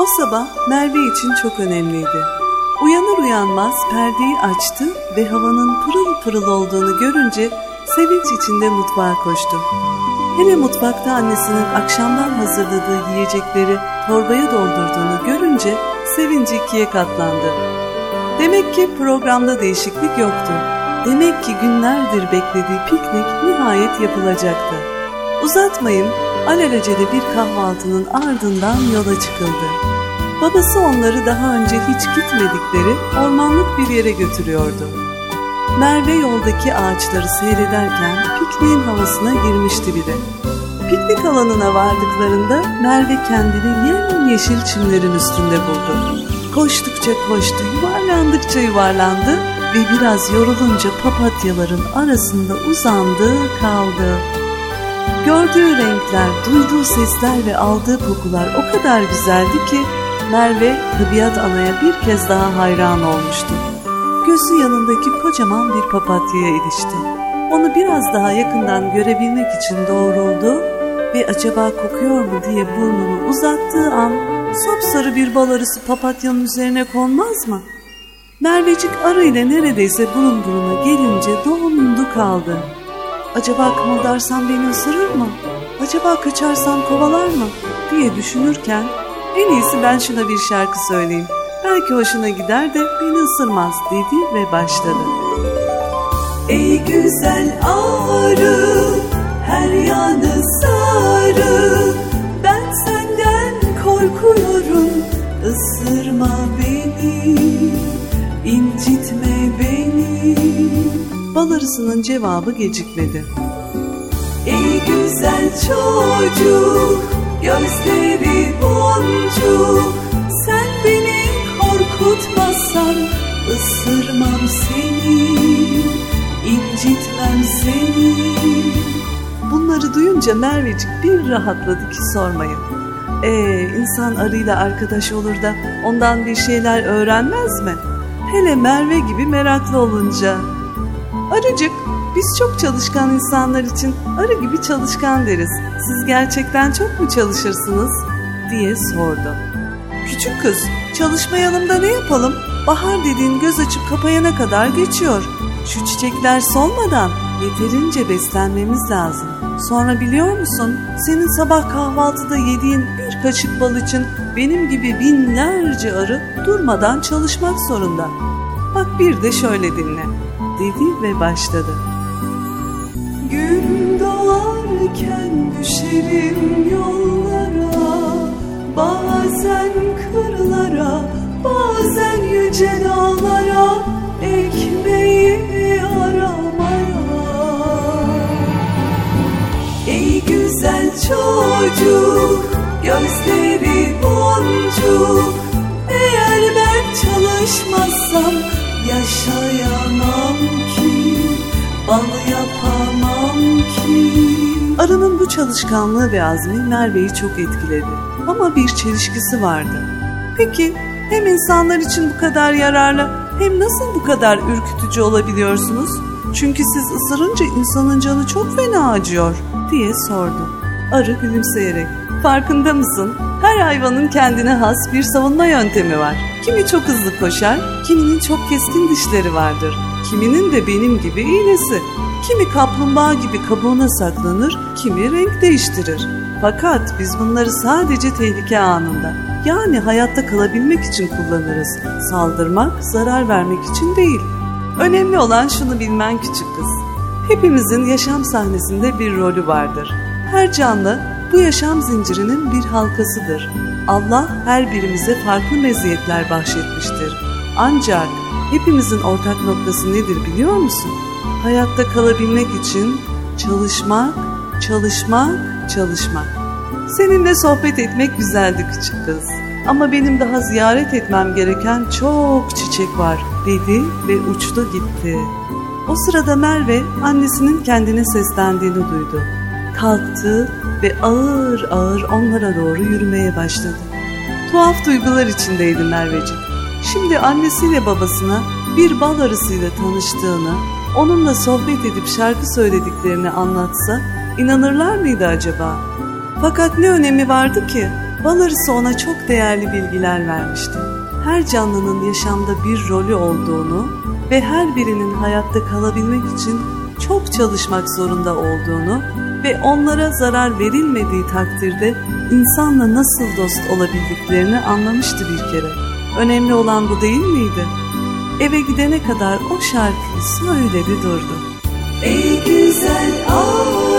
O sabah Merve için çok önemliydi. Uyanır uyanmaz perdeyi açtı ve havanın pırıl pırıl olduğunu görünce sevinç içinde mutfağa koştu. Hele mutfakta annesinin akşamdan hazırladığı yiyecekleri torbaya doldurduğunu görünce sevinci ikiye katlandı. Demek ki programda değişiklik yoktu. Demek ki günlerdir beklediği piknik nihayet yapılacaktı. Uzatmayın, alelacele bir kahvaltının ardından yola çıkıldı. Babası onları daha önce hiç gitmedikleri ormanlık bir yere götürüyordu. Merve yoldaki ağaçları seyrederken pikniğin havasına girmişti bile. Piknik alanına vardıklarında Merve kendini yemyeşil çimlerin üstünde buldu. Koştukça koştu, yuvarlandıkça yuvarlandı ve biraz yorulunca papatyaların arasında uzandı, kaldı. Gördüğü renkler, duyduğu sesler ve aldığı kokular o kadar güzeldi ki Merve tabiat anaya bir kez daha hayran olmuştu. Gözü yanındaki kocaman bir papatyaya ilişti. Onu biraz daha yakından görebilmek için doğruldu ve acaba kokuyor mu diye burnunu uzattığı an sapsarı bir bal arısı papatyanın üzerine konmaz mı? Mervecik arı ile neredeyse burun buruna gelince dondu kaldı. Acaba kımıldarsam beni ısırır mı? Acaba kaçarsam kovalar mı? diye düşünürken en iyisi ben şuna bir şarkı söyleyeyim. Belki hoşuna gider de beni ısırmaz dedi ve başladı. Ey güzel arı her yanı sarı ben senden korkuyorum ısırma beni beni Bal arısının cevabı gecikmedi. Ey güzel çocuk gözleri boncuk sen beni korkutmazsan ısırmam seni incitmem seni Bunları duyunca Mervecik bir rahatladı ki sormayın. Ee, insan arıyla arkadaş olur da ondan bir şeyler öğrenmez mi? Hele Merve gibi meraklı olunca. Arıcık, biz çok çalışkan insanlar için arı gibi çalışkan deriz. Siz gerçekten çok mu çalışırsınız? diye sordu. Küçük kız, çalışmayalım da ne yapalım? Bahar dediğin göz açıp kapayana kadar geçiyor. Şu çiçekler solmadan yeterince beslenmemiz lazım. Sonra biliyor musun senin sabah kahvaltıda yediğin bir kaşık bal için benim gibi binlerce arı durmadan çalışmak zorunda. Bak bir de şöyle dinle dedi ve başladı. Gün doğarken düşerim yollara Bazen kırlara bazen yüce dağlara Ekmeği aramaya Ey güzel çocuk gözleri boncuk Eğer ben çalışmazsam yaşayamam ki Bal yapamam ki Arının bu çalışkanlığı ve azmi Merve'yi çok etkiledi. Ama bir çelişkisi vardı. Peki hem insanlar için bu kadar yararlı hem nasıl bu kadar ürkütücü olabiliyorsunuz? Çünkü siz ısırınca insanın canı çok fena acıyor diye sordu. Arı gülümseyerek farkında mısın? Her hayvanın kendine has bir savunma yöntemi var. Kimi çok hızlı koşar, kiminin çok keskin dişleri vardır. Kiminin de benim gibi iğnesi. Kimi kaplumbağa gibi kabuğuna saklanır, kimi renk değiştirir. Fakat biz bunları sadece tehlike anında, yani hayatta kalabilmek için kullanırız. Saldırmak, zarar vermek için değil. Önemli olan şunu bilmen küçük kız. Hepimizin yaşam sahnesinde bir rolü vardır. Her canlı bu yaşam zincirinin bir halkasıdır. Allah her birimize farklı meziyetler bahşetmiştir. Ancak hepimizin ortak noktası nedir biliyor musun? Hayatta kalabilmek için çalışmak, çalışmak, çalışmak. Seninle sohbet etmek güzeldi küçük kız. Ama benim daha ziyaret etmem gereken çok çiçek var dedi ve uçtu gitti. O sırada Merve annesinin kendine seslendiğini duydu. Kalktı ve ağır ağır onlara doğru yürümeye başladı. Tuhaf duygular içindeydi Mervecik. Şimdi annesiyle babasına bir bal arısıyla tanıştığını, onunla sohbet edip şarkı söylediklerini anlatsa inanırlar mıydı acaba? Fakat ne önemi vardı ki? Balarısı ona çok değerli bilgiler vermişti. Her canlının yaşamda bir rolü olduğunu ve her birinin hayatta kalabilmek için çok çalışmak zorunda olduğunu ve onlara zarar verilmediği takdirde insanla nasıl dost olabildiklerini anlamıştı bir kere. Önemli olan bu değil miydi? Eve gidene kadar o şarkıyı söyledi durdu. Ey güzel ağaç